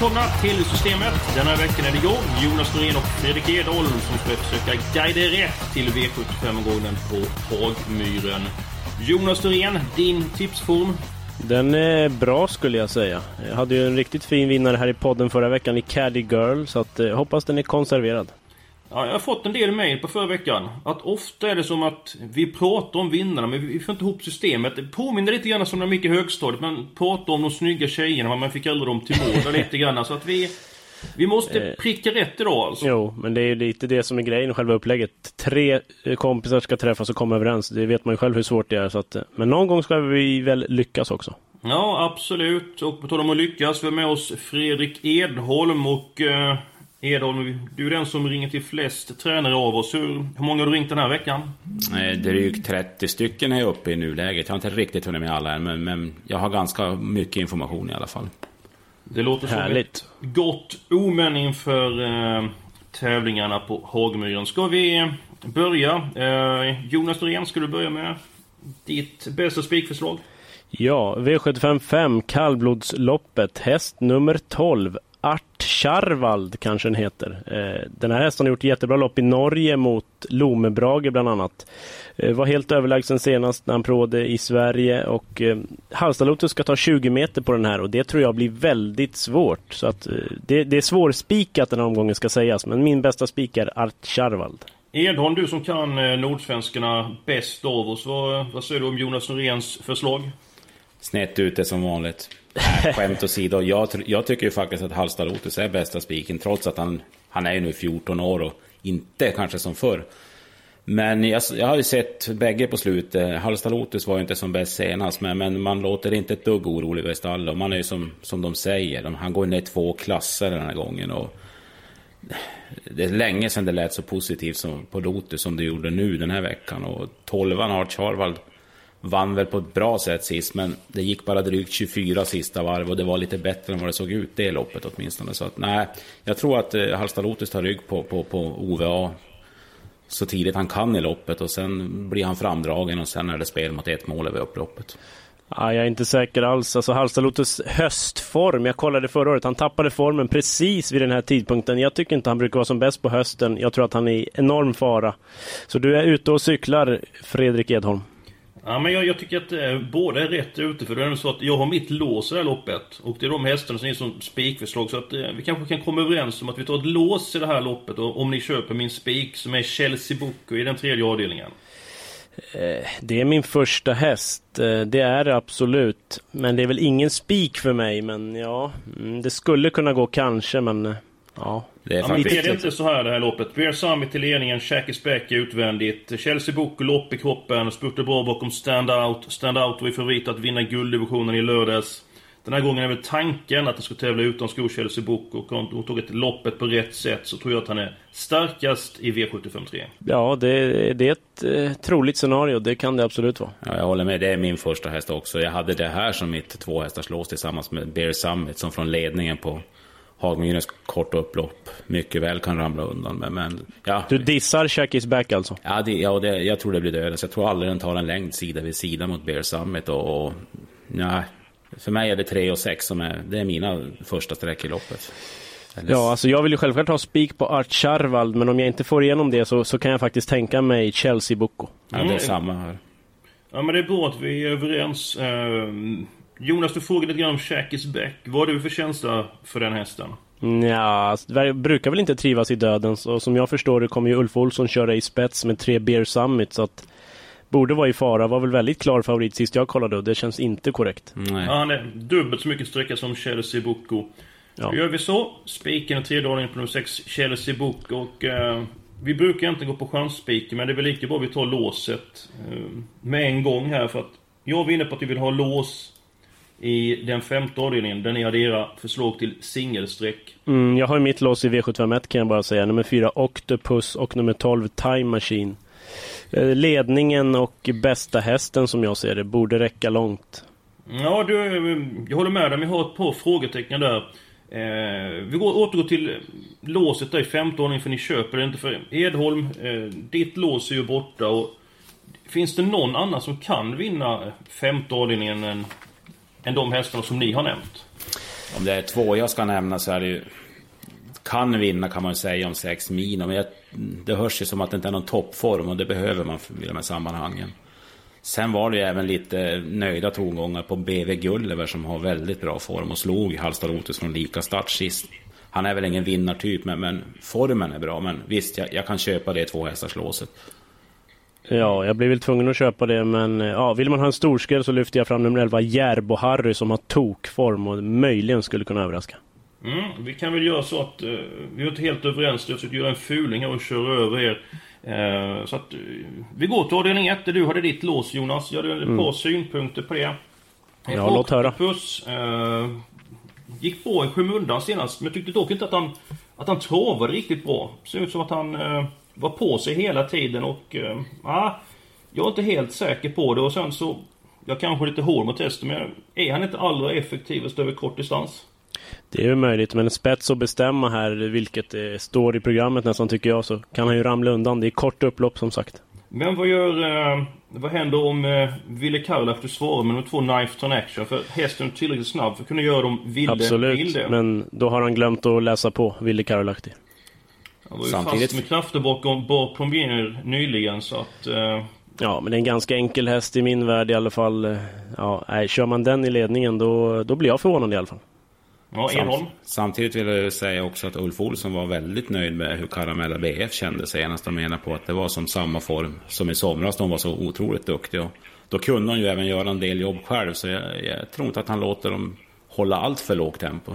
Välkomna till Systemet. Den här veckan är det jag, Jonas Norén och Fredrik Edholm som ska försöka guida er rätt till V75-omgången på Hagmyren. Jonas Norén, din tipsform? Den är bra skulle jag säga. Jag hade ju en riktigt fin vinnare här i podden förra veckan i Caddy Girl så att jag hoppas den är konserverad. Ja, jag har fått en del mejl på förra veckan. Att ofta är det som att vi pratar om vinnarna men vi får inte ihop systemet. Det påminner lite grann som när man gick i högstadiet. Man pratade om de snygga tjejerna men man fick aldrig dem till mål lite grann. Så att vi... Vi måste pricka rätt idag alltså. Jo, men det är ju lite det som är grejen själva upplägget. Tre kompisar ska träffas och komma överens. Det vet man ju själv hur svårt det är. Så att, men någon gång ska vi väl lyckas också. Ja, absolut. Och på tal om att lyckas, vi har med oss Fredrik Edholm och... Eh, Edholm, du är den som ringer till flest tränare av oss. Hur, hur många har du ringt den här veckan? Drygt 30 stycken är jag uppe i nuläget. Jag har inte riktigt hunnit med alla än, men, men jag har ganska mycket information i alla fall. Det låter som Härligt. ett gott omen inför eh, tävlingarna på Hagmyren. Ska vi börja? Eh, Jonas Norén, ska du börja med ditt bästa spikförslag? Ja, V75 5, kallblodsloppet, häst nummer 12. Art Charvald kanske den heter. Eh, den här hästen har gjort jättebra lopp i Norge mot Lomebrage bland annat. Eh, var helt överlägsen senast när han provade i Sverige och eh, Halstalotus ska ta 20 meter på den här och det tror jag blir väldigt svårt. Så att det, det är svårspikat den här omgången ska sägas men min bästa spik är Art Charvald. Edholm, du som kan nordsvenskarna bäst av oss. Vad, vad säger du om Jonas Noréns förslag? Snett ute som vanligt. Nej, Skämt åsido. Jag, jag tycker ju faktiskt att Halstad Lotus är bästa spiken. Trots att han, han är ju nu 14 år och inte kanske som förr. Men jag, jag har ju sett bägge på slutet. Halstad Lotus var ju inte som bäst senast. Men, men man låter inte ett dugg oroliga i stallet. Man är ju som, som de säger. De, han går ner två klasser den här gången. Och det är länge sedan det lät så positivt som, på Lotus som det gjorde nu den här veckan. Och 12 har Charvald vann väl på ett bra sätt sist, men det gick bara drygt 24 sista varv och det var lite bättre än vad det såg ut det loppet åtminstone. Så att nej, jag tror att eh, Halsta Lotus tar rygg på, på, på OVA så tidigt han kan i loppet och sen blir han framdragen och sen är det spel mot ett mål över upploppet. Ja, jag är inte säker alls. Alltså Halstalotus höstform, jag kollade förra året, han tappade formen precis vid den här tidpunkten. Jag tycker inte han brukar vara som bäst på hösten. Jag tror att han är i enorm fara. Så du är ute och cyklar, Fredrik Edholm. Ja, men jag, jag tycker att eh, båda är rätt ute. För det är nämligen så att jag har mitt lås i det här loppet. Och det är de hästarna som är som spikförslag. Så att eh, vi kanske kan komma överens om att vi tar ett lås i det här loppet. Och, om ni köper min spik som är Chelsea Boko i den tredje avdelningen. Eh, det är min första häst. Eh, det är det absolut. Men det är väl ingen spik för mig. Men ja, mm, det skulle kunna gå kanske, men eh, ja. Det är Ja, men faktiskt... är det inte så här det här loppet? Bear Summit till ledningen, Shackis Beck utvändigt. Chelsea Boko lopp i kroppen, spurtar bra bakom Stand Out. Stand Out var ju favorit att vinna gulddivisionen i lördags. Den här gången är väl tanken att den ska tävla utan skor Chelsea Boko. Och om hon tagit loppet på rätt sätt så tror jag att han är starkast i V753. Ja, det, det är ett eh, troligt scenario. Det kan det absolut vara. Ja, jag håller med. Det är min första häst också. Jag hade det här som mitt tvåhästarslås tillsammans med Bear Summit som från ledningen på Hagmyrens korta upplopp mycket väl kan ramla undan. Men, men ja, Du dissar Shakis back alltså? ja, det, ja det, jag tror det blir dödens. Jag tror aldrig den tar en längd sida vid sida mot Bear Summit. Och, och nej, för mig är det 3 och 6 som är, det är mina första streck i loppet. Eller- Ja, alltså jag vill ju självklart ha spik på Art Charvald, men om jag inte får igenom det så, så kan jag faktiskt tänka mig Chelsea Boko. ja, det är Mm. samma här. Ja men det är bra att vi är överens. Ehm, Jonas, du frågade lite grann om Shackis Beck. Vad har du för känsla för den hästen? Ja, det brukar väl inte trivas i döden, så som jag förstår det kommer ju Ulf Olsson köra i spets med tre Beer Summit, så att borde vara i fara. Var väl väldigt klar favorit sist jag kollade och det känns inte korrekt. Nej. Ja, han är dubbelt så mycket sträcka som Chelsea Boko. Då gör vi så. Spiken och tredje ordningen på nummer 6, Chelsea Book. Och eh, vi brukar inte gå på chansspiken, men det är väl lika bra vi tar låset eh, med en gång här. För att jag var inne på att vi vill ha lås i den femte avdelningen, där ni hade era förslag till singelsträck. Mm, jag har ju mitt lås i V751 kan jag bara säga. Nummer 4 Octopus och nummer 12 Time Machine. Eh, ledningen och bästa hästen som jag ser det borde räcka långt. Ja, du, jag håller med dig. Vi har ett par frågetecken där. Eh, vi går, återgår till låset där i femte ordning för ni köper det inte för Edholm. Eh, ditt lås är ju borta och Finns det någon annan som kan vinna femte avdelningen än, än de hästarna som ni har nämnt? Om det är två jag ska nämna så är det ju... Kan vinna kan man säga om sex Mino, men jag, det hörs ju som att det inte är någon toppform och det behöver man i de här sammanhangen. Sen var det ju även lite nöjda tongångar på BV Gulliver som har väldigt bra form och slog Halstad Otus från lika start sist. Han är väl ingen vinnartyp, men, men formen är bra. Men visst, jag, jag kan köpa det två. Ja, jag blir väl tvungen att köpa det, men ja, vill man ha en storskräll så lyfter jag fram nummer 11 Järbo Harry som har tokform och möjligen skulle kunna överraska. Mm, vi kan väl göra så att uh, vi är inte helt överens. Jag försöker göra en fuling här och köra över er. Uh, så att uh, vi går till avdelning 1 där du hade ditt lås Jonas. Jag hade ett mm. par synpunkter på det. Ja, låt höra. Puss, gick bra i skymundan senast, men tyckte dock inte att han, att han travade riktigt bra. Ser ut som att han var på sig hela tiden och... Uh, jag är inte helt säker på det och sen så... Jag kanske är lite hård mot hästen men är han inte allra effektivast över kort distans? Det är ju möjligt, men en spets att bestämma här, vilket det står i programmet nästan tycker jag, så kan han ju ramla undan. Det är kort upplopp som sagt. Men vad gör... Eh, vad händer om eh, Ville Karlafter svarar med de två Knife Turn Action? För hästen är tillräckligt snabb för att kunna göra dem Ville Absolut, vilde. men då har han glömt att läsa på Ville Karlafter. Han var ju Samtidigt... fast med krafter bakom Bar Premier nyligen så att... Eh... Ja, men det är en ganska enkel häst i min värld i alla fall. Ja, nej, kör man den i ledningen då, då blir jag förvånad i alla fall. Ja, Samt, samtidigt vill jag säga också att Ulf Olsson var väldigt nöjd med hur Caramella BF kände senast. Han menar på att det var som samma form som i somras. De var så otroligt duktiga. Då kunde han ju även göra en del jobb själv. Så jag, jag tror inte att han låter dem hålla allt för lågt tempo.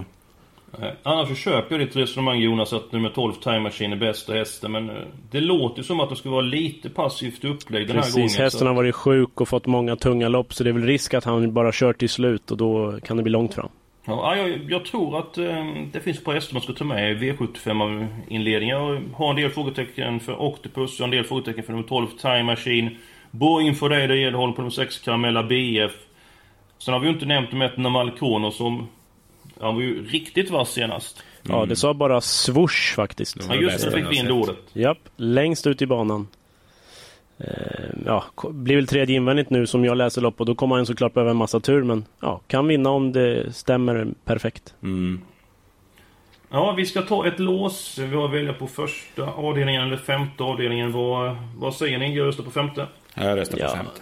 Annars så köper jag ditt resonemang Jonas att nummer 12 Time Machine är bästa hästen men eh, Det låter som att det ska vara lite passivt upplägg den Precis, här gången hästen har varit sjuk och fått många tunga lopp så det är väl risk att han bara kör till slut och då kan det bli långt fram. Ja, jag, jag tror att eh, det finns ett par hästar man ska ta med i V75 inledningen. Jag har en del frågetecken för Octopus och en del frågetecken för nummer 12 Time Machine. Bra info dig där Edholm på nummer 6 Caramella BF. Sen har vi ju inte nämnt nummer 1 Namal Krono som han var ju riktigt vass senast. Mm. Ja, det sa bara swoosh faktiskt. Ja, just det. fick vi in ordet. Japp, längst ut i banan. Eh, ja, blir väl tredje invändigt nu som jag läser lopp och då kommer han såklart behöva en massa tur men ja, kan vinna om det stämmer perfekt. Mm. Ja, vi ska ta ett lås. Vi har att välja på första avdelningen eller femte avdelningen. Vad, vad säger ni? Jag röstar på femte. Jag röstar på ja. femte.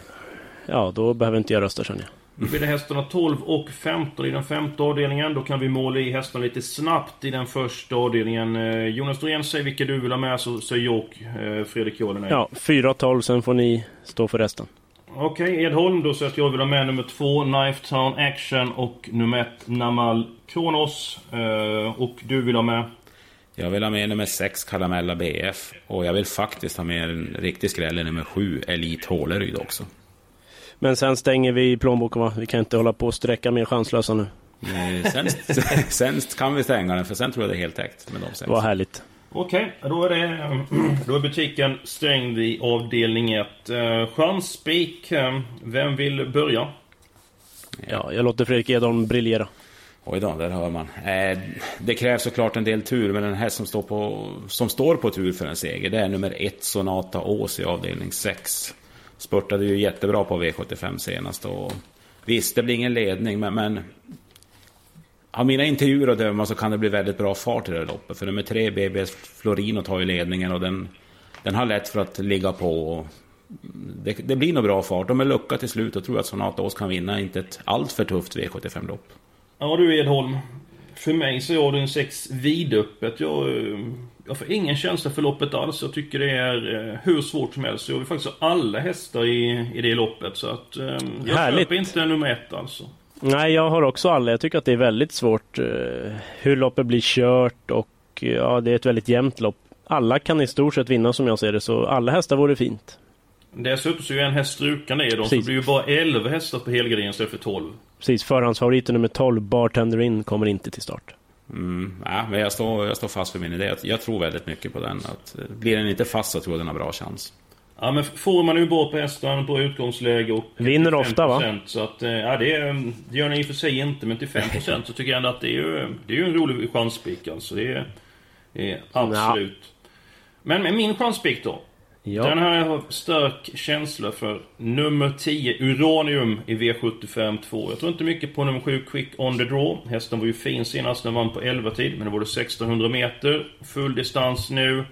Ja, då behöver inte jag rösta känner jag. Då blir det hästarna 12 och 15 i den femte avdelningen. Då kan vi måla i hästarna lite snabbt i den första avdelningen. Eh, Jonas Dorén, säg vilka du vill ha med så säger jag och eh, Fredrik Jorden Ja, 4-12, sen får ni stå för resten. Okej, okay, Edholm. Då säger att jag vill ha med nummer 2, Knife Town Action och nummer 1, Namal Kronos. Eh, och du vill ha med? Jag vill ha med nummer 6, Karamella BF. Och jag vill faktiskt ha med en riktig skräll nummer 7, Elite Håleryd också. Men sen stänger vi plånboken va? Vi kan inte hålla på och sträcka mer chanslösa nu. Nej, sen, sen kan vi stänga den för sen tror jag det är helt täckt med de sex. Vad härligt. Okej, då är det... Då är butiken stängd i avdelning 1. Uh, Chansspik, uh, vem vill börja? Ja, jag låter Fredrik Edholm briljera. Oj då, där hör man. Eh, det krävs såklart en del tur, men den här som står på, som står på tur för en seger, det är nummer 1 Sonata Ås i avdelning 6 spurtade ju jättebra på V75 senast. Och visst, det blir ingen ledning, men, men av mina intervjuer att döma så kan det bli väldigt bra fart i det här loppet. För nummer tre, BBS Florino, tar ju ledningen och den, den har lätt för att ligga på. Det, det, blir nog bra fart. De är lucka till slut och tror att Sonata Ås kan vinna inte ett alltför tufft V75-lopp. Ja du Edholm. För mig så är avdelning 6 vidöppet. Jag, jag får ingen känsla för loppet alls. Jag tycker det är eh, hur svårt som helst. Jag vill faktiskt ha alla hästar i, i det loppet. Så att eh, jag Härligt. köper inte nummer ett alltså. Nej, jag har också alla. Jag tycker att det är väldigt svårt eh, hur loppet blir kört och ja, det är ett väldigt jämnt lopp. Alla kan i stort sett vinna som jag ser det, så alla hästar vore fint. Dessutom så är en häst strukande i dem, så det blir ju bara 11 hästar på helgardinen istället för 12. Precis, förhandsfavoriten nummer 12, Bartender In, kommer inte till start. Mm, ja, men jag står, jag står fast för min idé. Jag- tror väldigt mycket på den. Att, eh, blir den inte fast så tror jag den har bra chans. Ja men får man ju bra på hästen, på utgångsläge och... Vinner 5%, ofta, va? Så att, eh, ja det, är, det gör den i och för sig inte, men till 5% så tycker jag ändå att det är ju, det är ju en rolig chanspik alltså. Det är, det är absolut. Men med min chanspik då. Ja. Den här har stark känsla för nummer 10, Uranium i V75 2. Jag tror inte mycket på nummer 7, Quick on the Draw. Hästen var ju fin senast, den vann på 11 tid, men det var det 1600 meter. Full distans nu.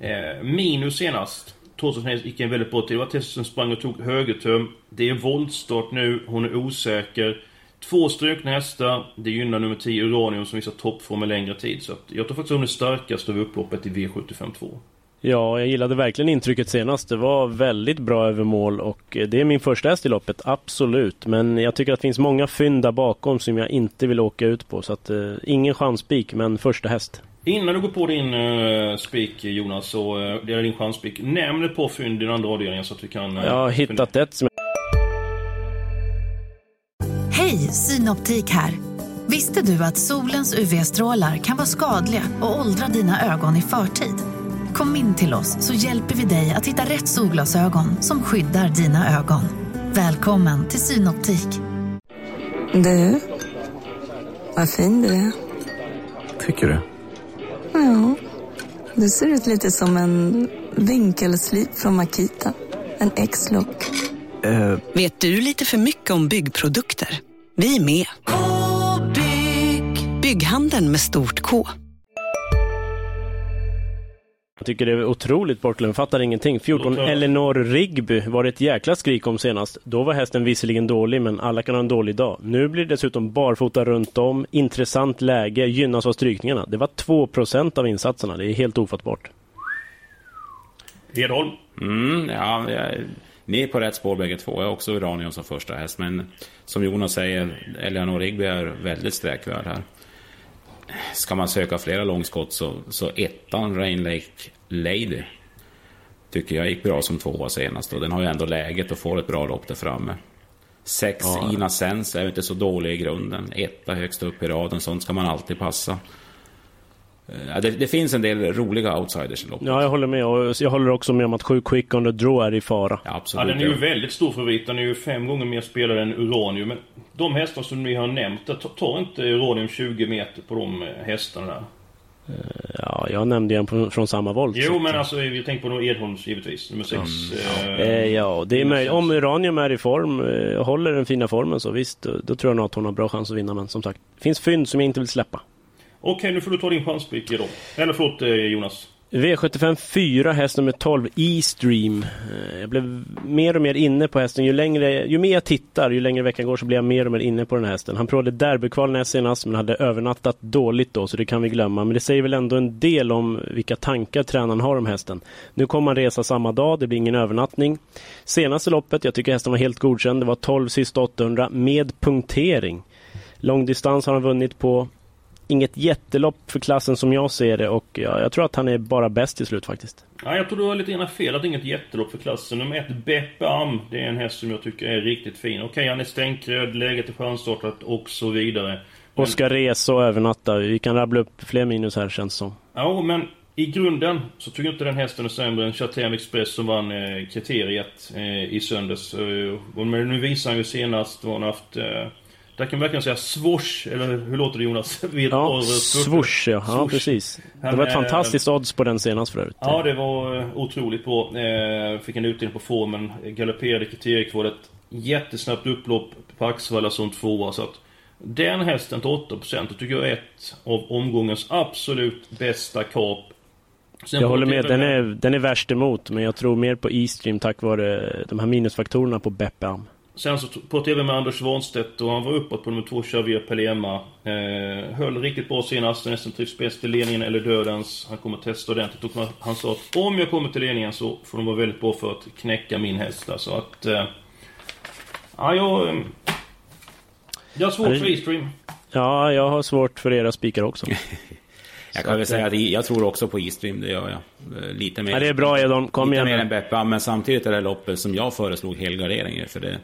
Eh, minus senast. Trots att hon gick en väldigt bra tid. Det var ett häst som sprang och tog högertöm. Det är voltstart nu, hon är osäker. Två strukna hästar. Det gynnar nummer 10 Uranium som visar toppform en längre tid. Så att jag tror faktiskt hon är starkast av upploppet i V75 2. Ja, jag gillade verkligen intrycket senast. Det var väldigt bra över mål och eh, det är min första häst i loppet, absolut. Men jag tycker att det finns många fynd där bakom som jag inte vill åka ut på. Så att eh, ingen chanspik, men första häst. Innan du går på din uh, spik Jonas, så uh, det är din chanspik. Nämn ett par fynd i den andra avdelningen så att vi kan... Uh, Jag har hittat ett som Hej, Synoptik här. Visste du att solens UV-strålar kan vara skadliga och åldra dina ögon i förtid? Kom in till oss så hjälper vi dig att hitta rätt solglasögon som skyddar dina ögon. Välkommen till Synoptik. Du, vad fin du är. Tycker du? Ja, du ser ut lite som en vinkelslip från Makita. En X-look. Eh, Vet du lite för mycket om byggprodukter? Vi är med. -bygg. Bygghandeln med stort K. Jag tycker det är otroligt bortglömt, fattar ingenting. 14 Låt höra. Elinor Rigby var det ett jäkla skrik om senast. Då var hästen visserligen dålig, men alla kan ha en dålig dag. Nu blir det dessutom barfota runt om, intressant läge, gynnas av strykningarna. Det var 2% av insatserna, det är helt ofattbart. Edholm. Mm, ja, jag, ni är på rätt spår bägge två. Jag har också Uranium som första häst. Men som Jonas säger, Eleanor Rigby är väldigt sträckvärd här. Ska man söka flera långskott så, så ettan Rain Lake Lady tycker jag gick bra som tvåa senast. Och den har ju ändå läget och får ett bra lopp där framme. Sex Ja. Ina Sens är ju inte så dålig i grunden. Etta högst upp i raden, sånt ska man alltid passa. Eh, Det, det finns en del roliga outsiders i loppet. Ja, jag håller med. Och jag håller också med om att 7 Quick on the Draw är i fara. Ja, absolut. den är ju väldigt stor favorit. Den är ju fem gånger mer spelad än Uranium. Men de hästar som ni har nämnt, tar inte Uranium 20 meter på de eh, hästarna där? Ja, jag nämnde en från samma volt. Jo, men alltså vi tänker på Edholms givetvis. Nummer 6. Eh, ja, det är möjligt. Om Uranium är i form, eh, håller den fina formen så visst, då, då tror jag nog att hon har bra chans att vinna. Men som sagt, det finns fynd som jag inte vill släppa. Okej, nu får du ta din chans Bicke då. Eller förlåt eh, Jonas. V75 4, häst nummer 12, E-Stream. Eh, jag blev mer och mer inne på hästen. Ju, längre, ju mer jag tittar, ju längre veckan går så blir jag mer och mer inne på den här hästen. Han provade derbykval näst senast men hade övernattat dåligt då så det kan vi glömma. Men det säger väl ändå en del om vilka tankar tränaren har om hästen. Nu kommer han resa samma dag, det blir ingen övernattning. Senaste loppet, jag tycker hästen var helt godkänd. Det var 12 sista 800 med punktering. Långdistans har han vunnit på. Inget jättelopp för klassen som jag ser det och ja, jag tror att han är bara bäst till slut faktiskt. Ja, jag tror du har lite grann fel att det är inget jättelopp för klassen. Nummer ett, Beppe Am. Det är en häst som jag tycker är riktigt fin. Okej, han är stänkröd, läget är chansartat och så vidare. Och ska resa och övernatta. Vi kan rabbla upp fler minus här känns som. Ja, men i grunden så tycker jag inte den hästen är sämre än Chatham Express som vann eh, kriteriet eh, i söndags. Eh, men nu visar han ju senast vad han haft... Eh, där kan man verkligen säga swoosh, eller hur låter det Jonas? Vid ett Ja, swoosh ja. ja precis. Han Det var ett fantastiskt odds på den senast för övrigt. Ja, det var eh, otroligt bra. Eh, fick en utdelning på formen. Galopperade kriteriekvalet. Jättesnabbt upplopp på Axevalla som tvåa. Så att den hästen till 8% det tycker jag är ett av omgångens absolut bästa kap. Sen Jag håller med, den är, den är värst emot men jag tror mer på E-stream tack vare de här minusfaktorerna på Beppe Am. Sen så på TV med Anders Svanstedt och han var uppåt på nummer två Xavier Pelema. Eh, höll riktigt bra senast, nästan trivs bäst i ledningen eller dödens. Han kommer testa ordentligt och han sa att om jag kommer till ledningen så får de vara väldigt bra för att knäcka min häst. Så att... Eh, ja, jag... eh, Jag har svårt för E-stream. Ja, jag har svårt för era spikar också. Jag kan väl säga att jag tror också på E-stream, det gör jag. Eh, Lite mer. Ja, det är bra Edon, kom lite igen mer än Beppa, men samtidigt är det loppet som jag föreslog helgardering för det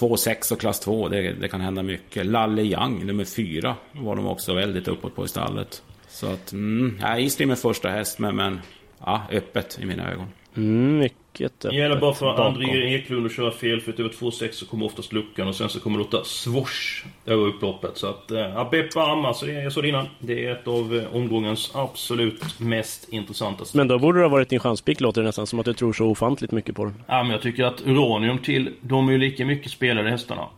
2-6 och klass 2, det, det kan hända mycket. Lalle Young, nummer 4, var de också väldigt uppåt på i stallet. Så att, mm, ja, är första häst, men, men ja, öppet i mina ögon. Mm, mycket det gäller bara för bakom. André Eklund att köra fel för över 2,6 så kommer oftast luckan och sen så kommer det låta swosh över upploppet. Så att, eh, ja, Beppa Amma, så det, jag sa det innan, det är ett av eh, omgångens absolut mest intressanta Men då borde det ha varit din chanspik låter det nästan som att du tror så ofantligt mycket på den. Ja, men jag tycker att Uranium till, de är ju lika mycket spelade hästarna.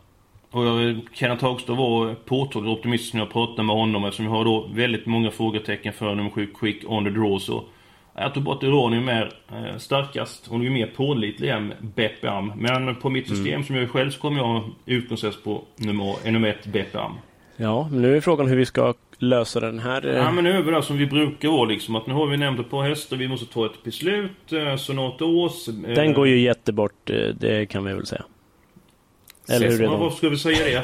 Och jag, Kenneth Hagstad var påtagligt optimistisk när jag pratade med honom eftersom jag har då väldigt många frågetecken för nummer 7 Quick on the draw så jag tror bara att Uranium är eh, starkast. Hon är ju mer pålitlig än Beppe Am. Men på mitt system Mm. som jag är själv så kommer jag utgångsätt på nummer, eh, nummer ett Beppe Am. Ja, men nu är frågan hur vi ska lösa den här. eh, Ja men nu är vi där som vi brukar vara liksom att nu har vi nämnt ett par hästar, vi måste ta ett beslut, eh, Sonata Ås... eh, Den går ju jättebort, eh, det kan vi väl säga. Eller hur varför ska vi säga det?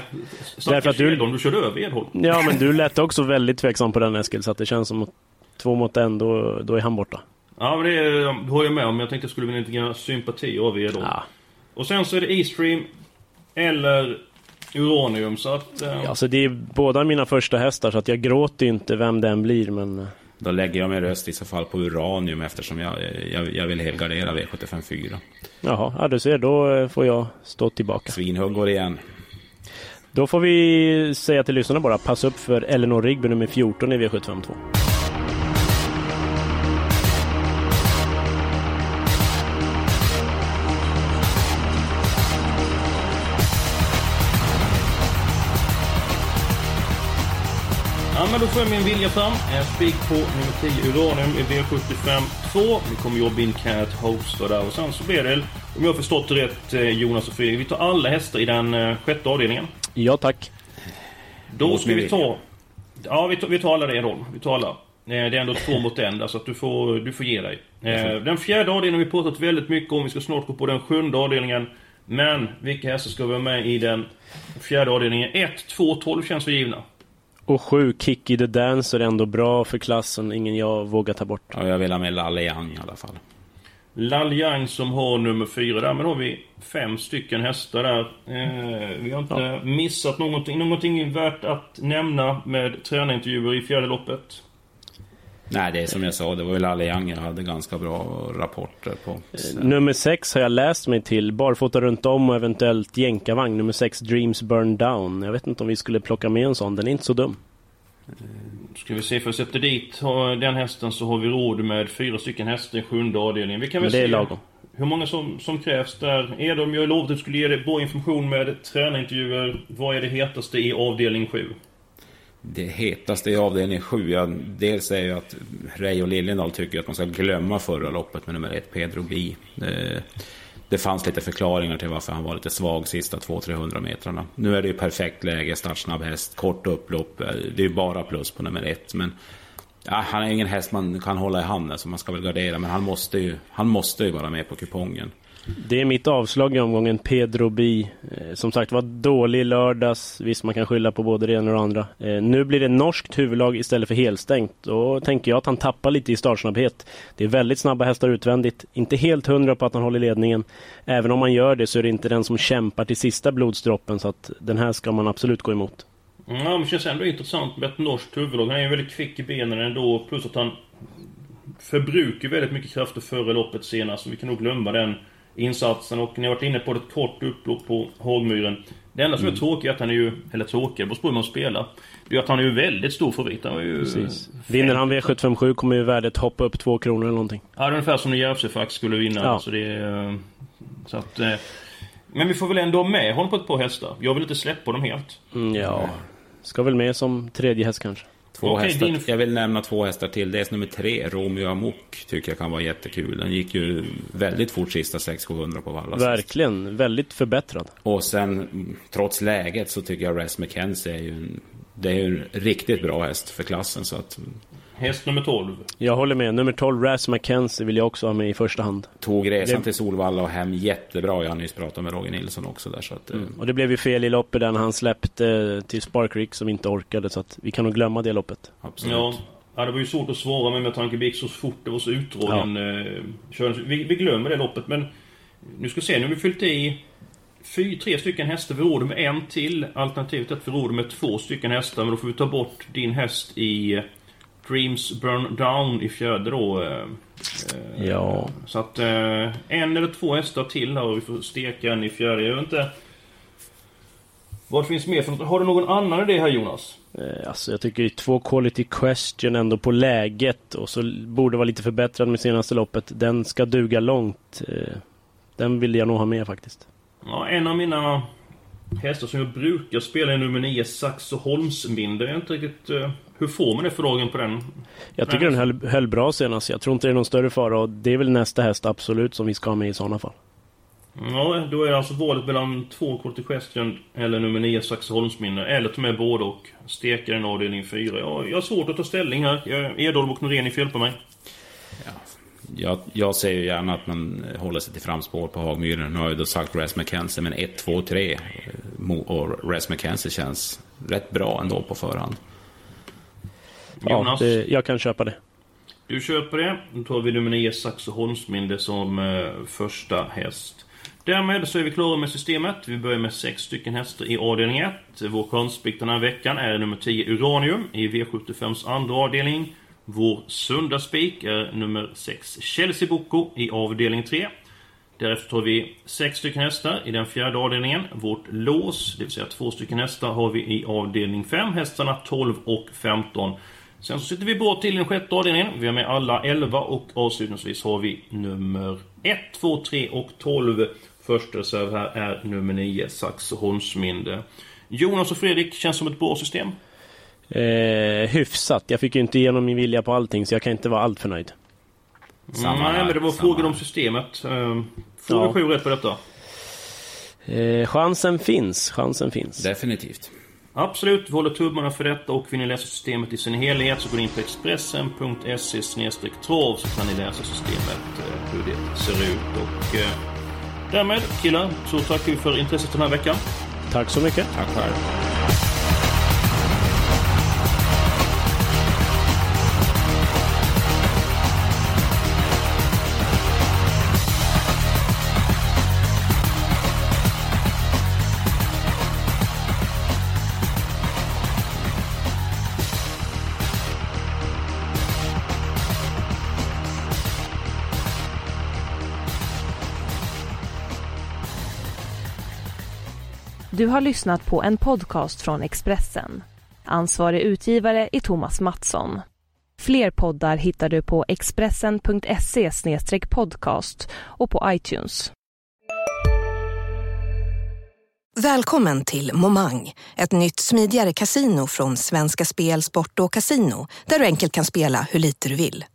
Därför att du- Edholm, du körde över Edholm. Ja, men du lät också väldigt tveksam på den Eskil, så att det känns som att två mot en, då, då är han borta. Ja men det är- håller jag med om. Jag tänkte jag skulle vinna lite grann sympati av er då. Och sen så är det E-stream eller Uranium så att... eh, Ja, alltså det är båda mina första hästar, så att jag gråter inte vem den blir, men... eh, Då lägger jag min röst i så fall på Uranium eftersom jag, jag, jag vill helgardera V75 4. Jaha, ja du ser, då eh, får jag stå tillbaka. Svinhuggor igen. Då får vi säga till lyssnarna bara, pass upp för Eleanor Rigby nummer 14 i V752. Men då får jag min vilja fram. En spik på nummer 10 Uranium i V75 2. Vi kommer jobba in Cat Hostad där och sen så blir det, om jag har förstått det rätt eh, Jonas och Fredrik, vi tar alla hästar i den eh, sjätte avdelningen. Ja tack. Då ska vi ta... Ja, vi tar, vi tar alla det Edholm. Vi tar alla. Eh, Det är ändå två mot en så att du får, du får ge dig. Den fjärde avdelningen har vi pratat väldigt mycket om. Vi ska snart gå på den sjunde avdelningen. Men vilka hästar ska vi ha med i den fjärde avdelningen? 1, 2, 12 känns för givna. Och sju, Kiki the Dancer är ändå bra för klassen, ingen jag vågar ta bort. Ja, jag vill ha med Lalle Young i alla fall. Laljang som har nummer fyra. Därmed har vi fem stycken hästar där. Eh, vi har inte missat någonting. Någonting värt att nämna med tränarintervjuer i fjärde loppet. Nej, det är som jag sa, det var ju Lalle Young jag hade ganska bra rapporter på. Eh, Nummer sex har jag läst mig till, barfota runt om och eventuellt jänkarvagn. Nummer sex, Dreams Burn Down. Jag vet inte om vi skulle plocka med en sån, den är inte så dum. Ska vi se, för att sätta dit den hästen så har vi råd med fyra stycken hästar i sjunde avdelningen. Vi kan väl Men det är se lagom. hur många som, som krävs där. Edom, jag lovade att du skulle ge dig bra information med tränarintervjuer. Vad är det hetaste i avdelning 7? Det hetaste i avdelning 7, ja, dels är ju att Ray och Liljendahl tycker att man ska glömma förra loppet med nummer ett, Pedro Bi. Det, eh, det fanns lite förklaringar till varför han var lite svag sista 200-300 metrarna. Nu är det ju perfekt läge, startsnabb häst, kort upplopp. Eh, det är ju bara plus på nummer ett. Men ja, han är ingen häst man kan hålla i handen, så man ska väl gardera. Men han måste ju, han måste ju vara med på kupongen. Det är mitt avslag i omgången, Pedro Bi. Eh, som sagt var dålig i lördags. Visst, man kan skylla på både det ena och det andra. Eh, nu blir det norskt huvudlag istället för helstängt. Då tänker jag att han tappar lite i startsnabbhet. Det är väldigt snabba hästar utvändigt. Inte helt hundra på att han håller ledningen. Även om man gör det så är det inte den som kämpar till sista blodsdroppen. Så att den här ska man absolut gå emot. Mm, ja, men det känns ändå intressant med ett norskt huvudlag. Han är ju väldigt kvick i benen ändå. Plus att han förbrukar väldigt mycket krafter före loppet senast. Så vi kan nog glömma den insatsen. Och ni har varit inne på ett kort upplopp på Hagmyren. Det enda som är Mm. tråkigt är att han är ju... Eller tråkigt, det beror på man spelar. Det är att han är ju väldigt stor favorit. Han är ju... Precis. Vinner han V757 kommer ju värdet hoppa upp två kronor eller någonting. Ja, det är ungefär som när Järvsöfax skulle vinna. Ja. Så det är, eh, så att, eh, men vi får väl ändå med honom på ett par hästar. Jag vill inte släppa dem helt. Mm, ja, ska väl med som tredje häst kanske. Två Okej, hästar. din- Jag vill nämna två hästar till. Dels nummer tre, Romeo Amok, tycker jag kan vara jättekul. Den gick ju väldigt fort sista 600-700 på Valla. sist. Verkligen, väldigt förbättrad. Och sen, trots läget, så tycker jag Res McKenzie är ju en, det är ju en riktigt bra häst för klassen. Så att, Häst nummer 12. Jag håller med. Nummer 12, Raz McKenzie, vill jag också ha med i första hand. Tog resan Det- till Solvalla och hem jättebra. Jag har nyss pratat med Roger Nilsson också där. Så att, eh, Och det blev ju fel i loppet där när han släppte till Sparkrick som inte orkade. Så att vi kan nog glömma det loppet. Absolut. Ja, ja, det var ju svårt att svara med med tanke på så fort det var så utdragen eh, körning. vi, vi glömmer det loppet men nu ska vi se, nu har vi fyllt i fy, tre stycken hästar. Vi råder med en till. Alternativt att vi råder med två stycken hästar. Men då får vi ta bort din häst i eh, Dreams Burn Down i fjärde då. eh, eh, Ja. Så att eh, en eller två hästar till här och vi får steka en i fjärde. Jag vet inte... Vad finns mer för något? Har du någon annan idé här Jonas? Eh, Alltså jag tycker två quality question ändå på läget och så borde vara lite förbättrad med senaste loppet. Den ska duga långt. Eh, Den vill jag nog ha med faktiskt. Ja, en av mina hästar som jag brukar spela är nummer 9, Saxo Holmsminde. Jag är inte riktigt... hur får man det för dagen på den? Jag tycker den höll, höll bra senast. Jag tror inte det är någon större fara och det är väl nästa häst absolut som vi ska ha med i sådana fall. Ja, då är det alltså valet mellan två Quality Question eller nummer 9, Saxo Holmsminde. Eller ta med båda och steka den avdelning 4. Ja, jag har svårt att ta ställning här. Edholm och Norén, ni får hjälpa mig. Jag, jag ser ju gärna att man håller sig till framspår på Hagmyren. Nu har jag då sagt Raz McKenzie, men 1, 2, 3. Och Raz McKenzie känns rätt bra ändå på förhand. Ja, Jonas? det, jag kan köpa det. Du köper det. Då tar vi nummer 9, Saxo Holmsminde som eh, första häst. Därmed så är vi klara med systemet. Vi börjar med sex stycken hästar i avdelning 1. Vår konstspik den här veckan är nummer 10 Uranium i V75s andra avdelning. Vår sunda spik är nummer 6 Chelsea Boko i avdelning 3. Därefter tar vi sex stycken hästar i den fjärde avdelningen. Vårt lås, det vill säga två stycken hästar, har vi i avdelning 5. Hästarna 12 och 15. Sen så sitter vi bra till den sjätte avdelningen. Vi har med alla 11 och avslutningsvis har vi nummer 1, 2, 3 och 12. Första reserv här är nummer 9, Saxo Holmsminde. Jonas och Fredrik, känns som ett bra system. Eh, hyfsat. Jag fick ju inte igenom min vilja på allting så jag kan inte vara allt för nöjd. Samma Nej, men det var samma här. om systemet. Ja. vi sju rätt på detta? Eh, chansen finns. Chansen finns. Definitivt. Absolut, vi håller tummarna för detta och vill ni läsa systemet i sin helhet så går ni in på expressen.se trav så kan ni läsa systemet, eh, hur det ser ut. Och eh, därmed killar så tackar vi för intresset den här veckan. Tack så mycket. Tack själv. Du har lyssnat på en podcast från Expressen. Ansvarig utgivare är Thomas Mattsson. Fler poddar hittar du på expressen.se podcast och på iTunes. Välkommen till Momang, ett nytt smidigare kasino från Svenska Spel, Sport och Casino där du enkelt kan spela hur lite du vill.